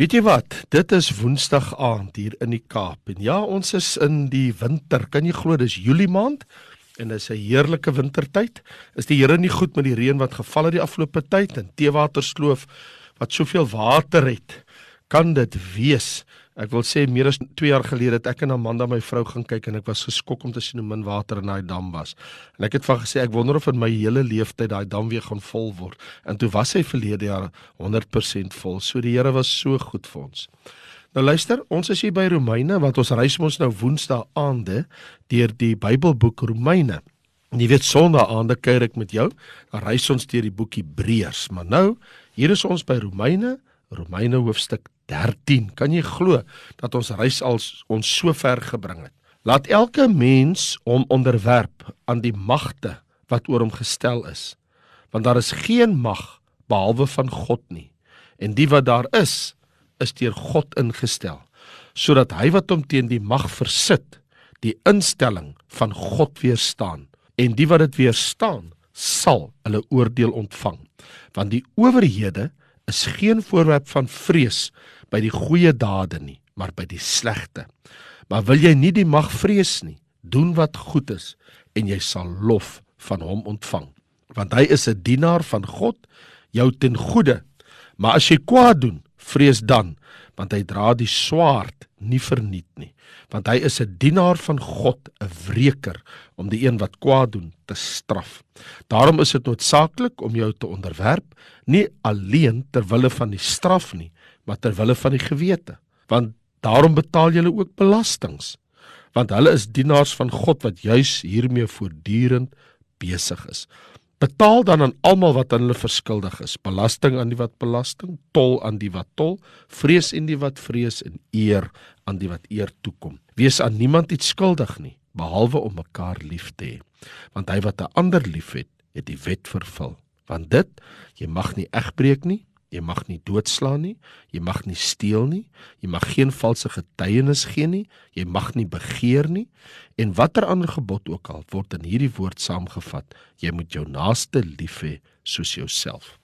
Weet jy wat? Dit is Woensdag aand hier in die Kaap. En ja, ons is in die winter. Kan jy glo dis Julie maand en dis 'n heerlike wintertyd. Is die Here nie goed met die reën wat geval het die afgelope tyd en teewatersloof wat soveel water het? Kan dit wees Ek wil sê meer as 2 jaar gelede het ek en Amanda my vrou gaan kyk en ek was geskok om te sien hoe min water in daai dam was. En ek het van gesê ek wonder of in my hele lewe tyd daai dam weer gaan vol word. En toe was hy verlede jaar 100% vol. So die Here was so goed vir ons. Nou luister, ons is hier by Romeine wat ons reis ons nou Woensdae aande deur die Bybelboek Romeine. En jy weet Sondag aande kuier ek met jou, dan reis ons deur die boek Hebreërs, maar nou hier is ons by Romeine, Romeine hoofstuk 13. Kan jy glo dat ons reis al ons so ver gebring het? Laat elke mens hom onderwerp aan die magte wat oor hom gestel is. Want daar is geen mag behalwe van God nie. En die wat daar is, is deur God ingestel, sodat hy wat hom teen die mag versit, die instelling van God weerstaan. En die wat dit weerstaan, sal hulle oordeel ontvang. Want die owerhede is geen voorwerp van vrees by die goeie dade nie, maar by die slegte. Maar wil jy nie die mag vrees nie, doen wat goed is en jy sal lof van hom ontvang. Want hy is 'n dienaar van God, jou ten goeie. Maar as jy kwaad doen, vrees dan, want hy dra die swaard nie verniet nie, want hy is 'n dienaar van God, 'n wreker om die een wat kwaad doen te straf. Daarom is dit noodsaaklik om jou te onderwerp, nie alleen ter wille van die straf nie, maar ter wille van die gewete, want daarom betaal julle ook belastings, want hulle is dienaars van God wat juis hiermee voortdurend besig is. Betaal dan aan almal wat aan hulle verskuldig is, belasting aan die wat belasting, tol aan die wat tol, vrees en die wat vrees en eer aan die wat eer toekom. Wees aan niemand iets skuldig nie, behalwe om mekaar lief te hê. Want hy wat 'n ander liefhet, het die wet vervul. Want dit, jy mag nie egbreek nie, Jy mag nie doodslaan nie, jy mag nie steel nie, jy mag geen valse getuienis gee nie, jy mag nie begeer nie en watter ander gebod ook al word in hierdie woord saamgevat, jy moet jou naaste lief hê soos jouself.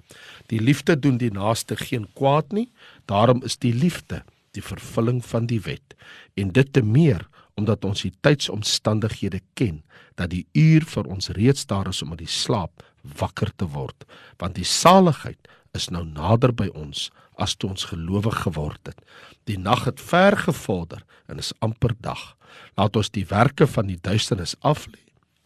Die liefde doen die naaste geen kwaad nie, daarom is die liefde die vervulling van die wet en dit te meer omdat ons die tydsomstandighede ken dat die uur vir ons reeds daar is om uit die slaap wakker te word want die saligheid is nou nader by ons as toe ons gelowig geword het. Die nag het ver gevorder en is amper dag. Laat ons die werke van die duisternis aflê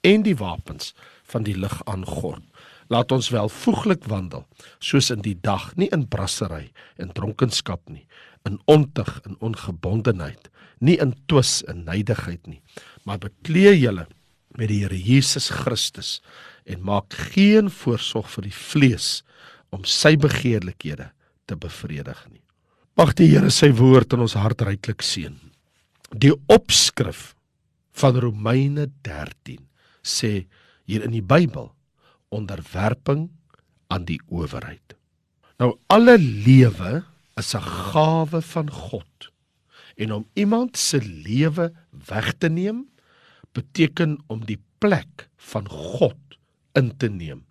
en die wapens van die lig aangord. Laat ons welvoeglik wandel soos in die dag, nie in brassery en dronkenskap nie, in ontug en ongebondenheid, nie in twis en nydigheid nie, maar bekleë julle met die Here Jesus Christus en maak geen voorsorg vir die vlees om sy begeerlikhede te bevredig nie. Mag die Here sy woord in ons hart ryklik seën. Die opskrif van Romeine 13 sê hier in die Bybel onderwerping aan die owerheid. Nou alle lewe is 'n gawe van God. En om iemand se lewe weg te neem beteken om die plek van God in te neem.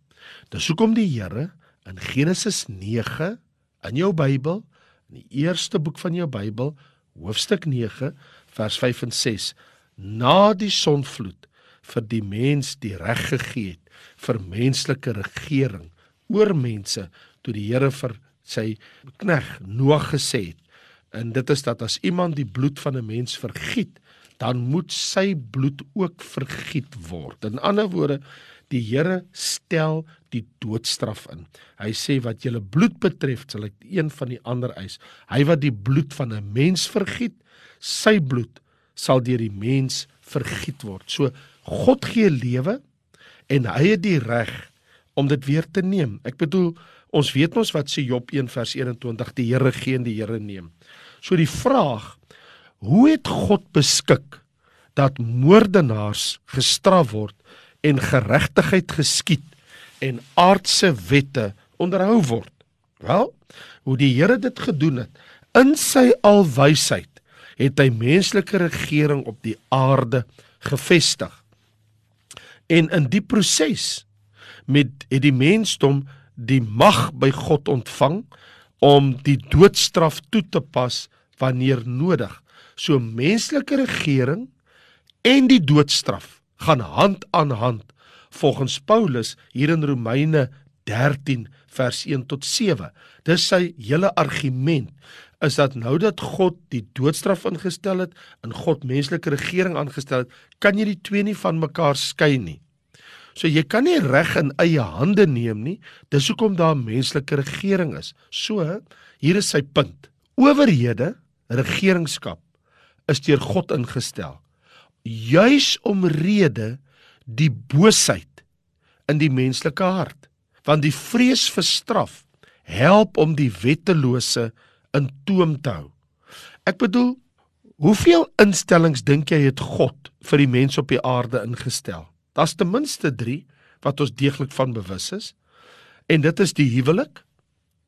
Dis hoekom die Here in Genesis 9 in jou Bybel, in die eerste boek van jou Bybel, hoofstuk 9 vers 5 en 6, na die sonvloed vir die mens die reg gegee het vir menslike regering oor mense toe die Here vir sy knegg Noag gesê het en dit is dat as iemand die bloed van 'n mens vergiet dan moet sy bloed ook vergiet word. In ander woorde, die Here stel die doodstraf in. Hy sê wat julle bloed betref, sal ek een van die ander eis. Hy wat die bloed van 'n mens vergiet, sy bloed sal deur die mens vergiet word. So God gee lewe en hy het die reg om dit weer te neem. Ek bedoel, ons weet mos wat sê Job 1 vers 21, die Here gee en die Here neem. So die vraag, hoe het God beskik dat moordenaars gestraf word en geregtigheid geskied en aardse wette onderhou word. Wel, hoe die Here dit gedoen het, in sy alwysheid het hy menslike regering op die aarde gevestig. En in die proses met het die mensdom die mag by God ontvang om die doodstraf toe te pas wanneer nodig. So menslike regering en die doodstraf gaan hand aan hand volgens Paulus hier in Romeine 13 vers 1 tot 7. Dis sy hele argument is dat nou dat God die doodstraf ingestel het en God menslike regering aangestel het, kan jy die twee nie van mekaar skei nie. So jy kan nie reg in eie hande neem nie. Dis hoekom daar 'n menslike regering is. So, hier is sy punt. Owerhede, regeringskap is deur God ingestel. Juis omrede die boosheid in die menslike hart. Want die vrees vir straf help om die wettelose in toom te hou. Ek bedoel, hoeveel instellings dink jy het God vir die mens op die aarde ingestel? Daar's ten minste 3 wat ons deeglik van bewus is. En dit is die huwelik,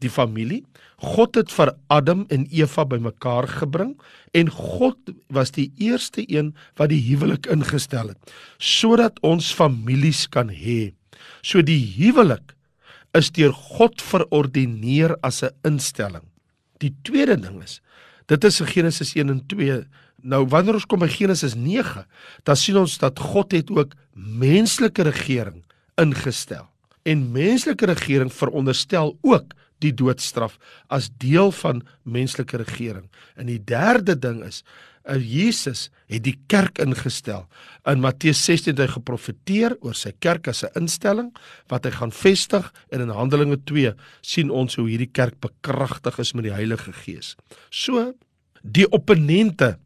die familie. God het vir Adam en Eva bymekaar gebring en God was die eerste een wat die huwelik ingestel het sodat ons families kan hê. So die huwelik is deur God verordineer as 'n instelling. Die tweede ding is, dit is Genesis 1 en 2. Nou wanneer ons kom by Genesis 9, dan sien ons dat God het ook menslike regering ingestel. En menslike regering veronderstel ook die doodstraf as deel van menslike regering. En die derde ding is, uh, Jesus het die kerk ingestel. In Matteus 16 het hy geprofeteer oor sy kerk as 'n instelling wat hy gaan vestig en in Handelinge 2 sien ons hoe hierdie kerk bekragtig is met die Heilige Gees. So die opponente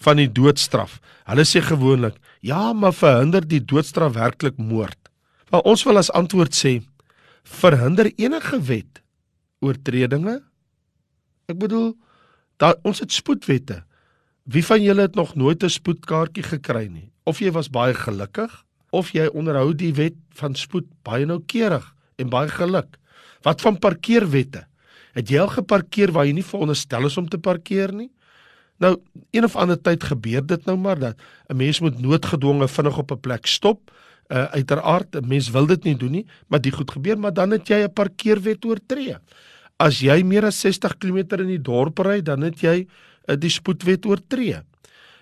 van die doodstraf. Hulle sê gewoonlik, ja, maar verhinder die doodstraf werklik moord? Maar ons wil as antwoord sê, verhinder enige wet oortredinge? Ek bedoel, daar ons het spoedwette. Wie van julle het nog nooit 'n spoedkaartjie gekry nie? Of jy was baie gelukkig of jy onderhou die wet van spoed baie noukeurig en baie geluk. Wat van parkeerwette? Het jy al geparkeer waar jy nie veronderstel is om te parkeer nie? Nou, een of ander tyd gebeur dit nou maar dat 'n mens moet noodgedwonge vinnig op 'n plek stop. Uh uiteraard, 'n mens wil dit nie doen nie, maar dit goed gebeur, maar dan het jy 'n parkeerwet oortree. As jy meer as 60 km in die dorp ry, dan het jy uh, die spoedwet oortree.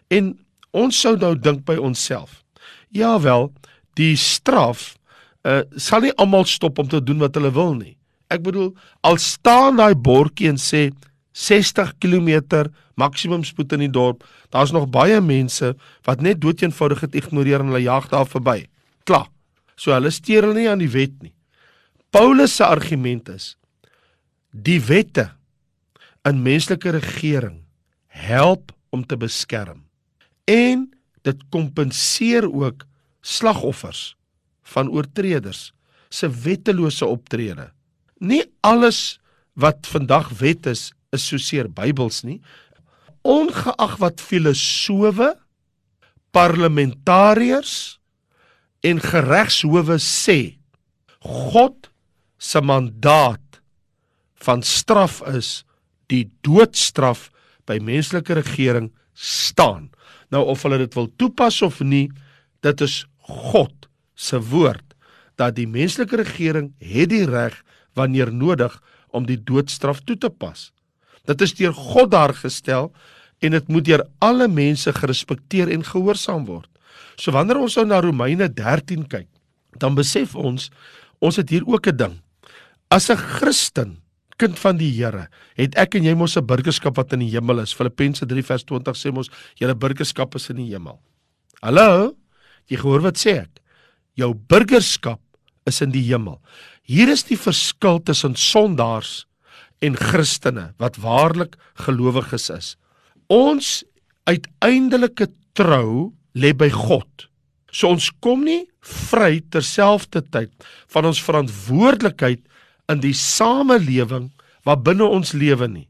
En ons sou nou dink by onsself. Ja wel, die straf uh, sal nie almal stop om te doen wat hulle wil nie. Ek bedoel, al staan daai bordjie en sê 60 km maksimum spoed in die dorp, daar's nog baie mense wat net doeteenvoudig dit ignoreer en hulle jag daar verby. Klaar. So hulle steur hulle nie aan die wet nie. Paulus se argument is die wette in menslike regering help om te beskerm. En dit kompenseer ook slagoffers van oortreders se wettelose optrede. Nie alles wat vandag wet is, is soseer Bybels nie. Ongeag wat filosowe, parlementariërs en geregshowe sê, God se mandaat van straf is die doodstraf by menslike regering staan. Nou of hulle dit wil toepas of nie, dit is God se woord dat die menslike regering het die reg wanneer nodig om die doodstraf toe te pas. Dit is deur God daar gestel en dit moet deur alle mense gerespekteer en gehoorsaam word. So wanneer ons nou na Romeine 13 kyk, dan besef ons ons het hier ook 'n ding. As 'n Christen kind van die Here, het ek en jy mos 'n burgerskap wat in die hemel is. Filippense 3 vers 20 sê mos julle burgerskap is in die hemel. Hallo? Jy gehoor wat sê ek? Jou burgerskap is in die hemel. Hier is die verskil tussen sondaars en Christene wat waarlik gelowiges is. Ons uiteindelike trou lê by God. So ons kom nie vry terselfdertyd van ons verantwoordelikheid in die samelewing wat binne ons lewe nie.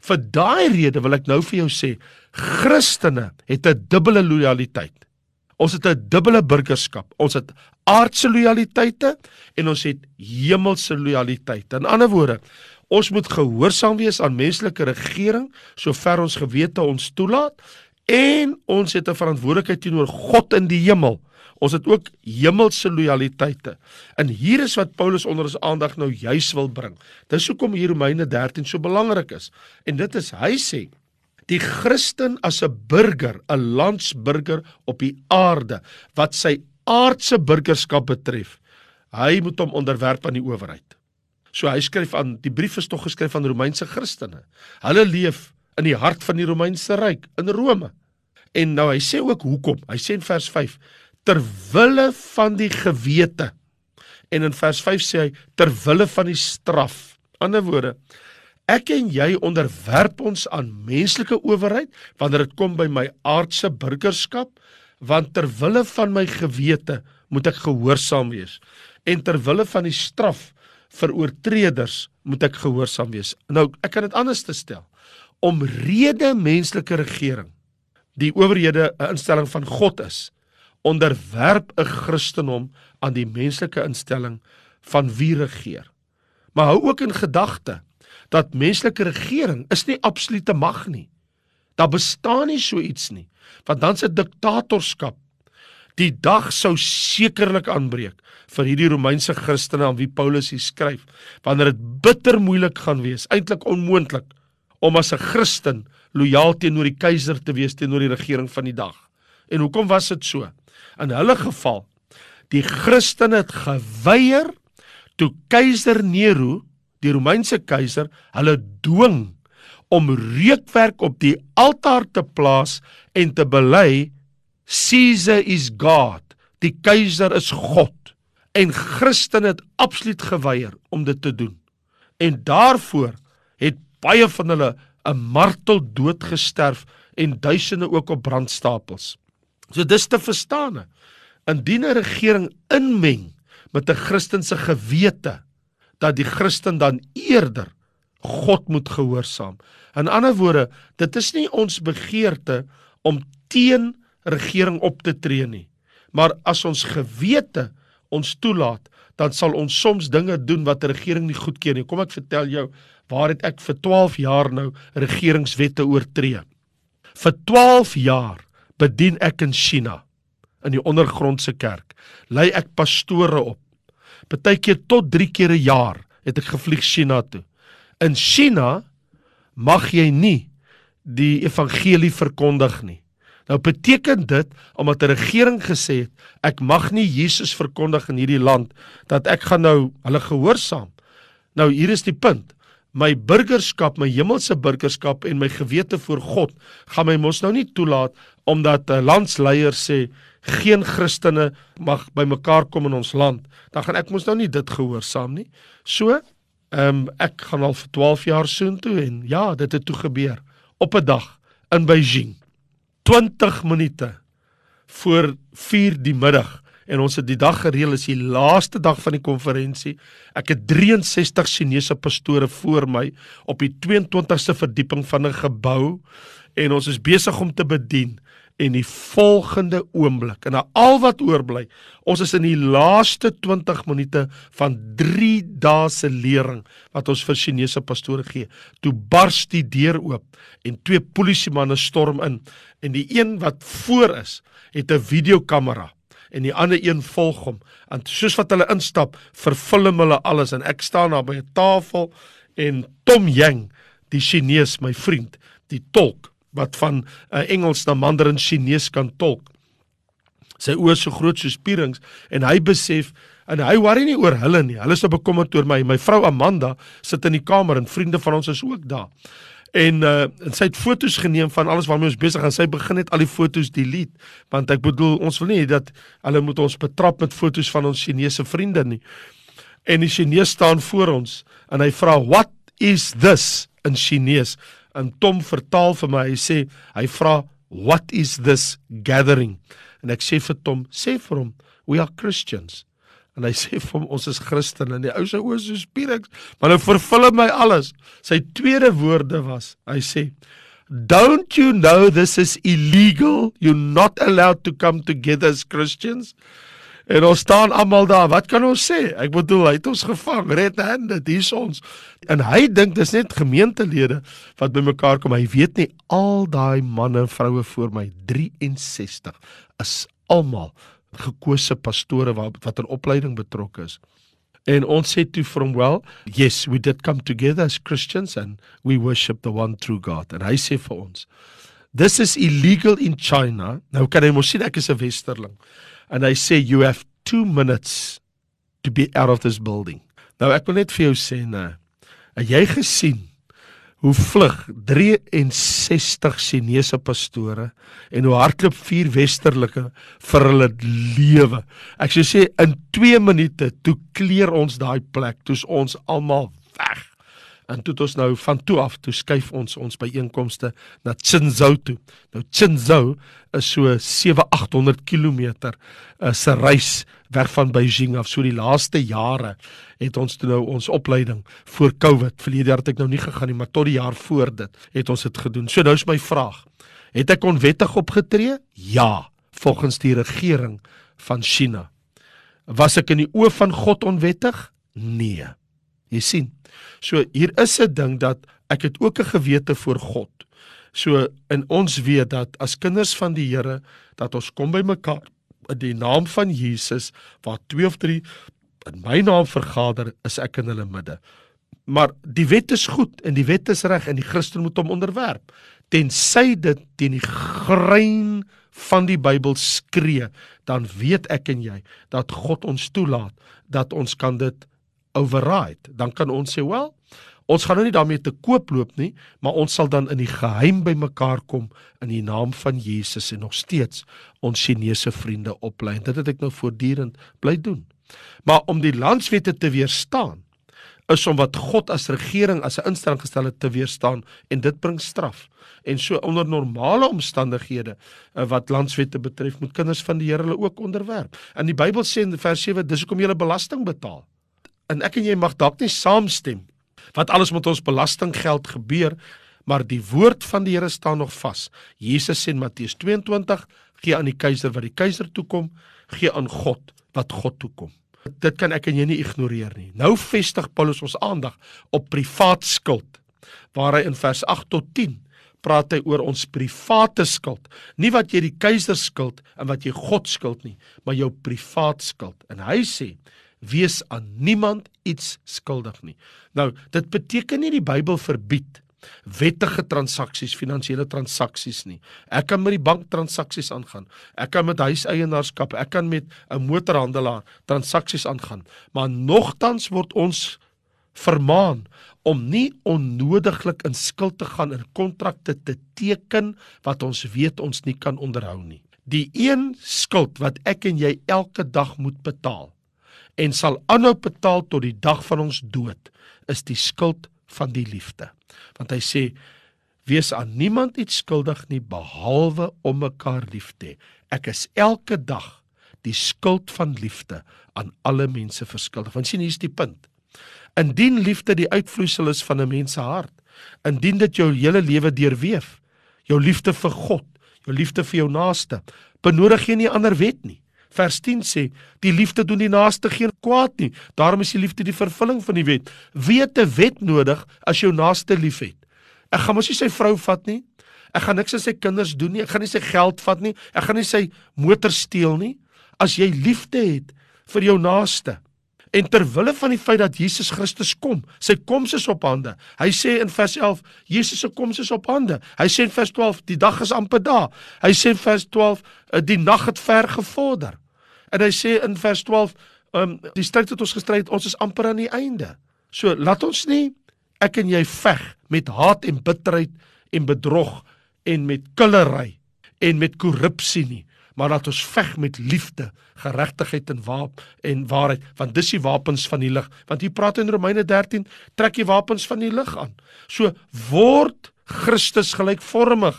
Vir daai rede wil ek nou vir jou sê, Christene het 'n dubbele lojaliteit. Ons het 'n dubbele burgerskap. Ons het aardse lojaliteite en ons het hemelse lojaliteite. In ander woorde, ons moet gehoorsaam wees aan menslike regering sover ons gewete ons toelaat en ons het 'n verantwoordelikheid teenoor God in die hemel Ons het ook hemelse lojaliteite. En hier is wat Paulus onder ons aandag nou juis wil bring. Dis hoekom hier Romeine 13 so belangrik is. En dit is hy sê die Christen as 'n burger, 'n landsburger op die aarde wat sy aardse burgerskap betref, hy moet hom onderwerp aan die owerheid. So hy skryf aan die brief is tog geskryf aan Romeinse Christene. Hulle leef in die hart van die Romeinse ryk in Rome. En nou hy sê ook hoekom. Hy sê in vers 5 ter wille van die gewete. En in vers 5 sê hy ter wille van die straf. Ander woorde, ek en jy onderwerp ons aan menslike owerheid wanneer dit kom by my aardse burgerskap, want ter wille van my gewete moet ek gehoorsaam wees. En ter wille van die straf vir oortreders moet ek gehoorsaam wees. Nou, ek kan dit anders te stel. Omrede menslike regering die owerhede 'n instelling van God is, onderwerp 'n Christen hom aan die menslike instelling van wie regeer. Maar hou ook in gedagte dat menslike regering is nie absolute mag nie. Daar bestaan nie so iets nie, want dan's 'n diktatorskap. Die dag sou sekerlik aanbreek vir hierdie Romeinse Christene aan wie Paulus hier skryf, wanneer dit bitter moeilik gaan wees, eintlik onmoontlik om as 'n Christen lojaal teenoor die keiser te wees teenoor die regering van die dag. En hoekom was dit so? In hulle geval, die Christene het geweier toe keiser Nero, die Romeinse keiser, hulle dwing om reukwerk op die altaar te plaas en te bely Caesar is God. Die keiser is God. En Christene het absoluut geweier om dit te doen. En daarvoor het baie van hulle 'n marteldood gesterf en duisende ook op brandstapels. So dis te verstaan. Indien 'n regering inmeng met 'n Christelike gewete dat die Christen dan eerder God moet gehoorsaam. In ander woorde, dit is nie ons begeerte om teen regering op te tree nie. Maar as ons gewete ons toelaat, dan sal ons soms dinge doen wat 'n regering nie goedkeur nie. Kom ek vertel jou, waar het ek vir 12 jaar nou regeringswette oortree? Vir 12 jaar bedien ek in China in die ondergrondse kerk. Lei ek pastore op. Partykeer tot 3 keer 'n jaar het ek gevlieg China toe. In China mag jy nie die evangelie verkondig nie. Nou beteken dit omdat 'n regering gesê het ek mag nie Jesus verkondig in hierdie land dat ek gaan nou hulle gehoorsaam. Nou hier is die punt my burgerskap, my hemelse burgerskap en my gewete voor God gaan my mos nou nie toelaat omdat 'n landsleier sê geen Christene mag bymekaar kom in ons land. Dan gaan ek mos nou nie dit gehoorsaam nie. So, ehm um, ek gaan al vir 12 jaar soontoe en ja, dit het toe gebeur op 'n dag in Beijing. 20 minute voor 4 die middag en ons het die dag gereël is die laaste dag van die konferensie. Ek het 63 Chinese pastore voor my op die 22ste verdieping van 'n gebou en ons is besig om te bedien en die volgende oomblik en al wat oorbly ons is in die laaste 20 minute van 3 dae se lering wat ons vir Chinese pastore gee toe bars die deur oop en twee polisiemanne storm in en die een wat voor is het 'n videokamera en die ander een volg hom. En soos wat hulle instap, vervilm hulle alles en ek staan daar by 'n tafel en Tom Yang, die Chinees, my vriend, die tolk wat van uh, Engels na Mandarin Chinees kan tolk. Sy oë so groot soos pierings en hy besef en hy worry nie oor hulle nie. Hulle is nou bekommerd oor my. My vrou Amanda sit in die kamer en vriende van ons is ook daar en uh en sy het fotos geneem van alles waarmee ons besig is. Sy begin net al die fotos delete want ek bedoel ons wil nie dat hulle moet ons betrap met fotos van ons Chinese vriende nie. En die Chinees staan voor ons en hy vra what is this in Chinees? En Tom vertaal vir my. Hy sê hy vra what is this gathering? En ek sê vir Tom, sê vir hom, we are Christians en hy sê vir hom ons is Christene. En die ou se oë so spierings maar nou vervul my alles. Sy tweede woorde was hy sê don't you know this is illegal? You not allowed to come together as Christians? En ons staan almal daar. Wat kan ons sê? Ek bedoel hy het ons gevang red handed hier's ons. En hy dink dis net gemeentelede wat bymekaar kom. Hy weet nie al daai manne en vroue voor my 63 is almal gekose pastore wat wat in opleiding betrokke is. En ons sê toe from well, yes, we did come together as Christians and we worship the one true God. En hy sê vir ons, this is illegal in China. Nou kan jy mos sien ek is 'n westerling. En hy sê you have 2 minutes to be out of this building. Nou ek wil net vir jou sê, nee. Het jy gesien hoe vlug 63 Chinese pastore en hoe hardloop vier westerlike vir hulle lewe. Ek sou sê in 2 minute toe kleer ons daai plek, toe's ons almal weg. En toe het ons nou van toe af toe skuif ons ons byeenkomste na Qinzhou toe. Nou Qinzhou is so 7-800 km uh, se reis weg van Beijing af. So die laaste jare het ons toe nou ons opleiding voor Covid. Verlede jaar het ek nou nie gegaan nie, maar tot die jaar voor dit het ons dit gedoen. So nou is my vraag: Het ek onwettig opgetree? Ja, volgens die regering van China. Was ek in die oë van God onwettig? Nee. Jy sien. So hier is 'n ding dat ek het ook 'n gewete voor God. So in ons weet dat as kinders van die Here dat ons kom by mekaar in die naam van Jesus waar twee of drie in my naam vergader is ek in hulle midde. Maar die wet is goed en die wet is reg en die Christen moet hom onderwerp tensy dit teen die grein van die Bybel skree dan weet ek en jy dat God ons toelaat dat ons kan dit override, dan kan ons sê, "Wel, ons gaan nou nie daarmee te koop loop nie, maar ons sal dan in die geheim by mekaar kom in die naam van Jesus en nog steeds ons Chinese vriende oplei." Dit het ek nou voortdurend bly doen. Maar om die landswette te weerstaan is om wat God as regering as 'n instelling gestel het te weerstaan en dit bring straf. En so onder normale omstandighede eh, wat landswette betref, moet kinders van die Here hulle ook onderwerp. In die Bybel sê in vers 7 dis hoekom jy belasting betaal en ek en jy mag dalk nie saamstem wat alles met ons belastinggeld gebeur, maar die woord van die Here staan nog vas. Jesus sê in Matteus 22: "Gee aan die keiser wat die keiser toekom, gee aan God wat God toekom." Dit kan ek en jy nie ignoreer nie. Nou vestig Paulus ons aandag op privaat skuld, waar hy in vers 8 tot 10 praat hy oor ons private skuld, nie wat jy die keiser skuld en wat jy God skuld nie, maar jou privaat skuld. En hy sê wees aan niemand iets skuldig nie. Nou, dit beteken nie die Bybel verbied wettige transaksies, finansiële transaksies nie. Ek kan met die bank transaksies aangaan. Ek kan met huiseienaarskap, ek kan met 'n motorhandelaar transaksies aangaan. Maar nogtans word ons vermaan om nie onnodiglik in skuld te gaan en kontrakte te teken wat ons weet ons nie kan onderhou nie. Die een skuld wat ek en jy elke dag moet betaal en sal aanhou betaal tot die dag van ons dood is die skuld van die liefde. Want hy sê wees aan niemand iets skuldig nie behalwe om mekaar lief te hê. Ek is elke dag die skuld van liefde aan alle mense verskuldig. Want sien hier's die punt. Indien liefde die uitvloeisel is van 'n mens se hart, indien dit jou hele lewe deurweef, jou liefde vir God, jou liefde vir jou naaste, benodig jy nie ander wet nie. Vers 10 sê: "Die liefde doen die naaste geen kwaad nie. Daarom is die liefde die vervulling van die wet. Wie het 'n wet nodig as jou naaste liefhet? Ek gaan mos nie sy vrou vat nie. Ek gaan niks aan sy kinders doen nie. Ek gaan nie sy geld vat nie. Ek gaan nie sy motor steel nie. As jy liefde het vir jou naaste, En ter wille van die feit dat Jesus Christus kom, sy koms is op hande. Hy sê in vers 11, Jesus se koms is op hande. Hy sê in vers 12, die dag is amper daar. Hy sê in vers 12, eh, die nag het ver gevorder. En hy sê in vers 12, um, die stryd wat ons gestry het, ons is amper aan die einde. So laat ons nie ek en jy veg met haat en bitterheid en bedrog en met kullery en met korrupsie nie maar dat ons veg met liefde, geregtigheid en waap en waarheid, want dis die wapens van die lig. Want hier praat in Romeine 13, trek jy wapens van die lig aan. So word Christus gelykvormig.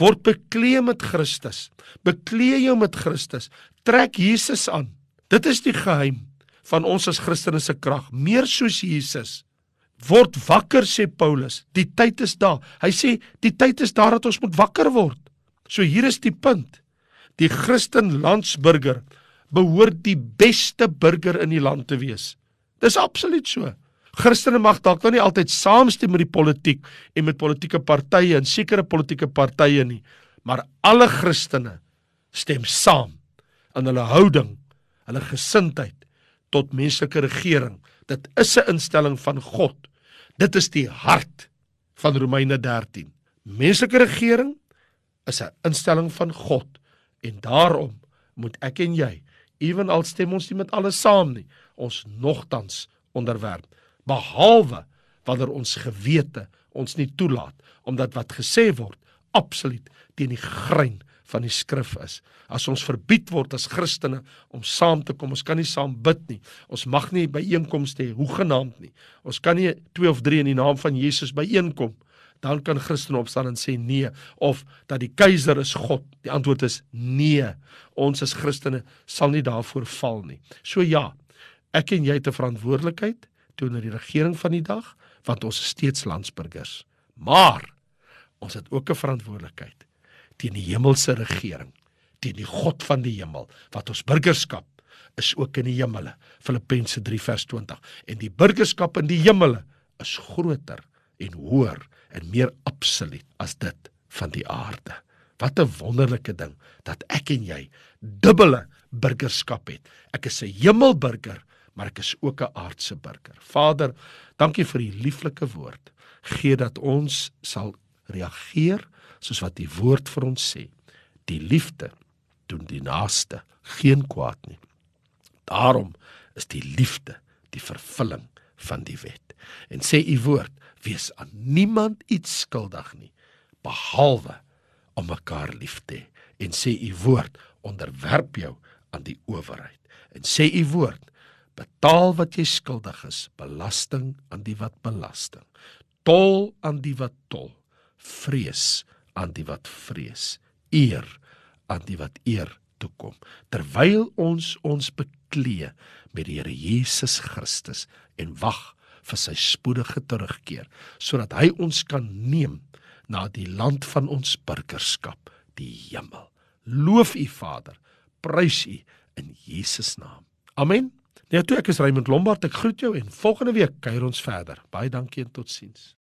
Word bekleë met Christus. Bekleë jou met Christus. Trek Jesus aan. Dit is die geheim van ons as Christene se krag, meer soos Jesus. Word wakker sê Paulus. Die tyd is daar. Hy sê die tyd is daar dat ons moet wakker word. So hier is die punt die Christen landsburger behoort die beste burger in die land te wees. Dis absoluut so. Christene mag dalk nou nie altyd saamstem met die politiek en met politieke partye en sekere politieke partye nie, maar alle Christene stem saam aan hulle houding, hulle gesindheid tot menslike regering. Dit is 'n instelling van God. Dit is die hart van Romeine 13. Menslike regering is 'n instelling van God en daarom moet ek en jy, ewenal stem ons nie met alles saam nie, ons nogtans onderwerp behalwe wanneer ons gewete ons nie toelaat omdat wat gesê word absoluut teen die grein van die skrif is. As ons verbied word as Christene om saam te kom, ons kan nie saam bid nie. Ons mag nie by einkomste hê, hoegenaamd nie. Ons kan nie 2 of 3 in die naam van Jesus by einkom dan kan Christene opstaan en sê nee of dat die keiser is God. Die antwoord is nee. Ons as Christene sal nie daarvoor val nie. So ja, ek en jy het 'n verantwoordelikheid teenoor die regering van die dag want ons is steeds landsburgers. Maar ons het ook 'n verantwoordelikheid teen die hemelse regering, teen die God van die hemel wat ons burgerskap is ook in die hemele. Filippense 3 vers 20. En die burgerskap in die hemele is groter en hoër en meer absoluut as dit van die aarde. Wat 'n wonderlike ding dat ek en jy dubbele burgerskap het. Ek is 'n hemelburger, maar ek is ook 'n aardse burger. Vader, dankie vir u lieflike woord. Gee dat ons sal reageer soos wat u woord vir ons sê. Die liefde doen die naaste geen kwaad nie. Daarom is die liefde die vervulling van die wet. En sê u woord, wees aan niemand iets skuldig nie behalwe om mekaar lief te en sê u woord onderwerp jou aan die owerheid. En sê u woord betaal wat jy skuldig is belasting aan die wat belasting. Tol aan die wat tol vrees aan die wat vrees eer aan die wat eer toe kom terwyl ons ons beklee met die Here Jesus Christus en wag vir sy spoedige terugkeer sodat hy ons kan neem na die land van ons burgerskap die hemel. Loof u Vader. Prys u in Jesus naam. Amen. Net nou toe ek is Raymond Lombard. Ek groet jou en volgende week kuier ons verder. Baie dankie en totsiens